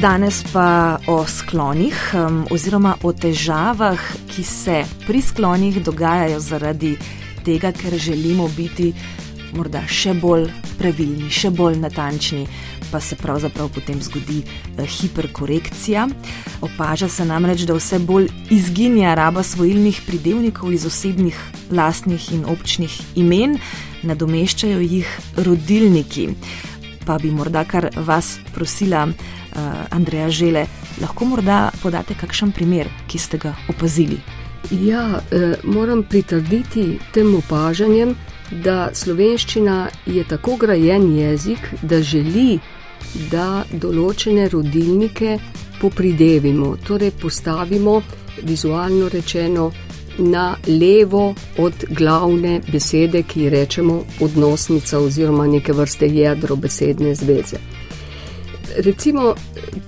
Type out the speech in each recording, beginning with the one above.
Danes pa o sklonih oziroma o težavah, ki se pri sklonih dogajajo zaradi tega, ker želimo biti morda še bolj pravilni, še bolj natančni, pa se pravzaprav potem zgodi eh, hiperkorekcija. Opaža se namreč, da vse bolj izginja raba svojilnih pridevnikov iz osebnih, lastnih in občnih imen, nadomeščajo jih rodilniki. Pa bi morda kar vas prosila, uh, Andreja Žele, lahko morda podate kakšen primer, ki ste ga opazili. Ja, eh, moram pritrditi tem opažanjem, da slovenščina je tako grajen jezik, da želi, da določene rodilnike popridevimo, torej postavimo vizualno rečeno na levo od glavne besede, ki jo rečemo odnosnica oziroma neke vrste jedro besedne zveze. Recimo,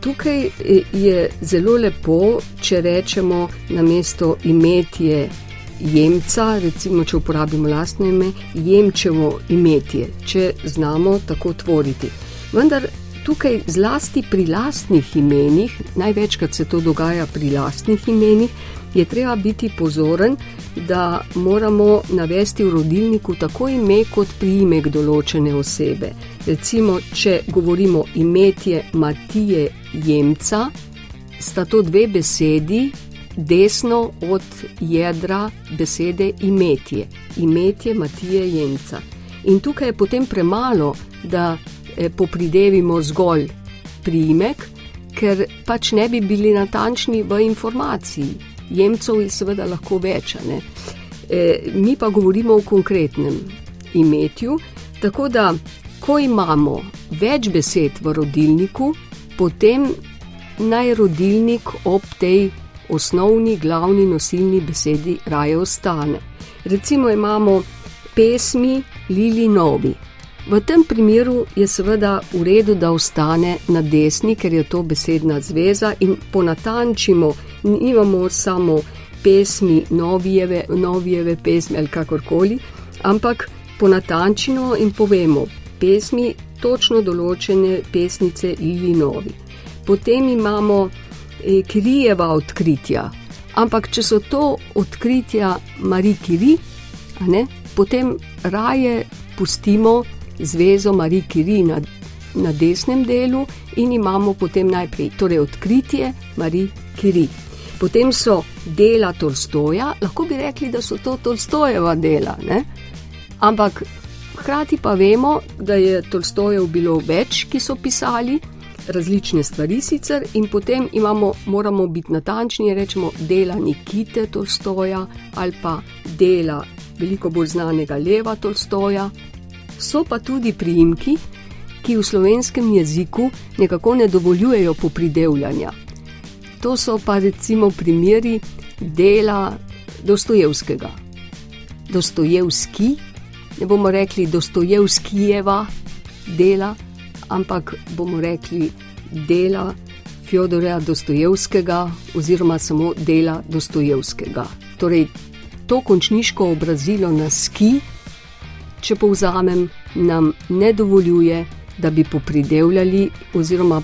tukaj je zelo lepo, če rečemo na mesto imetje jemca, recimo, če uporabimo lastno ime, jemčevo imetje, če znamo tako tvoriti. Vendar tukaj, zlasti pri lastnih imenih, največkrat se to dogaja pri lastnih imenih, je treba biti pozoren, da moramo navesti v rodilniku tako ime kot priimek določene osebe. Recimo, če govorimo imetje Matije Jemca, sta to dve besedi desno od jedra besede imetje, imetje Matije Jemca. In tukaj je potem premalo, da popridevimo zgolj priimek, ker pač ne bi bili natančni v informaciji jemcev je seveda lahko več. E, mi pa govorimo o konkretnem imetju, tako da, ko imamo več besed v rodilniku, potem naj rodilnik ob tej osnovni, glavni nosilni besedi raje ostane. Recimo imamo pesmi Lili Novi. V tem primeru je seveda v redu, da ostane na desni, ker je to besedna zveza in ponatančimo, nimamo samo pesmi, novijeve, novijeve pesmi ali kakorkoli, ampak ponatančimo in povemo pesmi točno določene pesnice ili novi. Potem imamo eh, Kirijeva odkritja, ampak če so to odkritja Marije Kiri, potem raje pustimo zvezo Marije Kiri na, na desnem delu in imamo potem najprej torej odkritje Marije Kiri. Potem so dela Tolstoja, lahko bi rekli, da so to Tolstojeva dela, ne? ampak hkrati pa vemo, da je Tolstojev bilo več, ki so pisali različne stvari sicer in potem imamo, moramo biti natančni in rečemo dela Nikite Tolstoja ali pa dela veliko bolj znanega Leva Tolstoja, so pa tudi priimki, ki v slovenskem jeziku nekako ne dovoljujejo popridevljanja. To so pa recimo primeri dela Dostojevskega. Dostojevski, ne bomo rekli Dostojevskijeva dela, ampak bomo rekli dela Fjodorja Dostojevskega oziroma samo dela Dostojevskega. Torej, to končniško obrazilo na ski če povzamem, nam ne dovoljuje, da bi popridevljali oziroma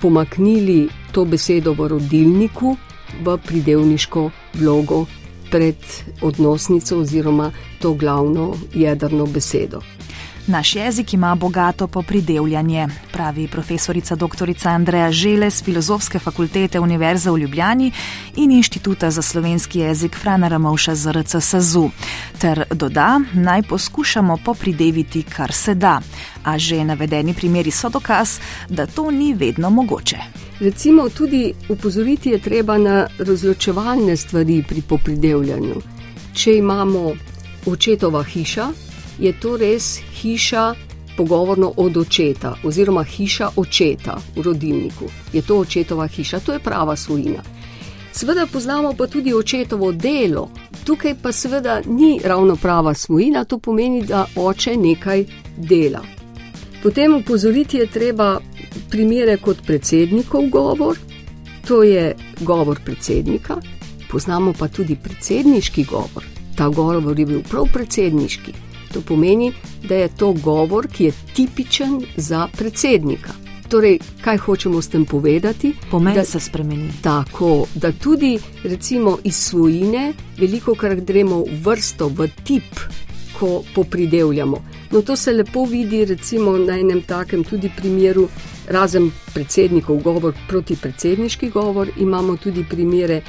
pomaknili to besedo v rodilniku v pridevniško vlogo pred odnosnico oziroma to glavno jedrno besedo. Naš jezik ima bogato popridevljanje, pravi profesorica dr. Andreja Žele z Filozofske fakultete Univerze v Ljubljani in Inštituta za slovenski jezik Frana Ramovša z RCSZU. Ter doda, naj poskušamo poprideviti, kar se da. A že navedeni primeri so dokaz, da to ni vedno mogoče. Recimo tudi upozoriti je treba na razločevalne stvari pri popridevljanju. Če imamo očetova hiša, je to res hiša pogovorno od očeta, oziroma hiša očeta v rodilniku. Je to očetova hiša, to je prava svojina. Seveda poznamo pa tudi očetovo delo, tukaj pa seveda ni ravno prava svojina, to pomeni, da oče nekaj dela. Potem upozoriti je treba primere kot predsednikov govor, to je govor predsednika, poznamo pa tudi predsedniški govor. Ta govor je bil prav predsedniški. To pomeni, da je to govor, ki je tipičen za predsednika. Torej, kaj hočemo s tem povedati? Pomen da se spremeni. Tako, da tudi recimo iz svojine veliko krat gremo v vrsto, v tip, ko popridevljamo. No, to se lepo vidi recimo na enem takem tudi primeru, razen predsednikov govor proti predsedniški govor, imamo tudi primere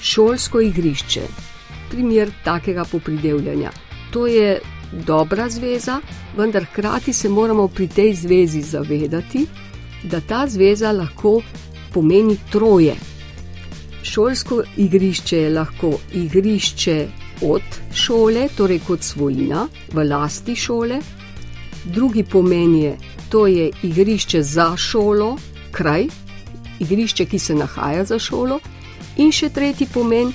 šolsko igrišče. Primer takega popridevljanja. To je dobra zveza, vendar hkrati se moramo pri tej zvezi zavedati, da ta zveza lahko pomeni troje. Šolsko igrišče je lahko igrišče od šole, torej kot svojina, v lasti šole, drugi pomen je, to je igrišče za šolo, kraj, igrišče, ki se nahaja za šolo, in še tretji pomen,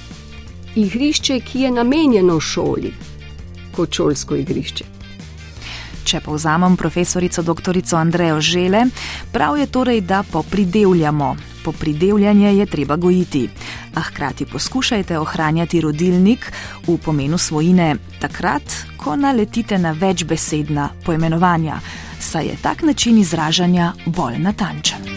igrišče, ki je namenjeno šoli, kot šolsko igrišče. Če povzamem profesorico dr. Andrejo Žele, prav je torej, da popridevljamo. Popridevljanje je treba gojiti, a hkrati poskušajte ohranjati rodilnik v pomenu svojine takrat, ko naletite na večbesedna poimenovanja, saj je tak način izražanja bolj natančen.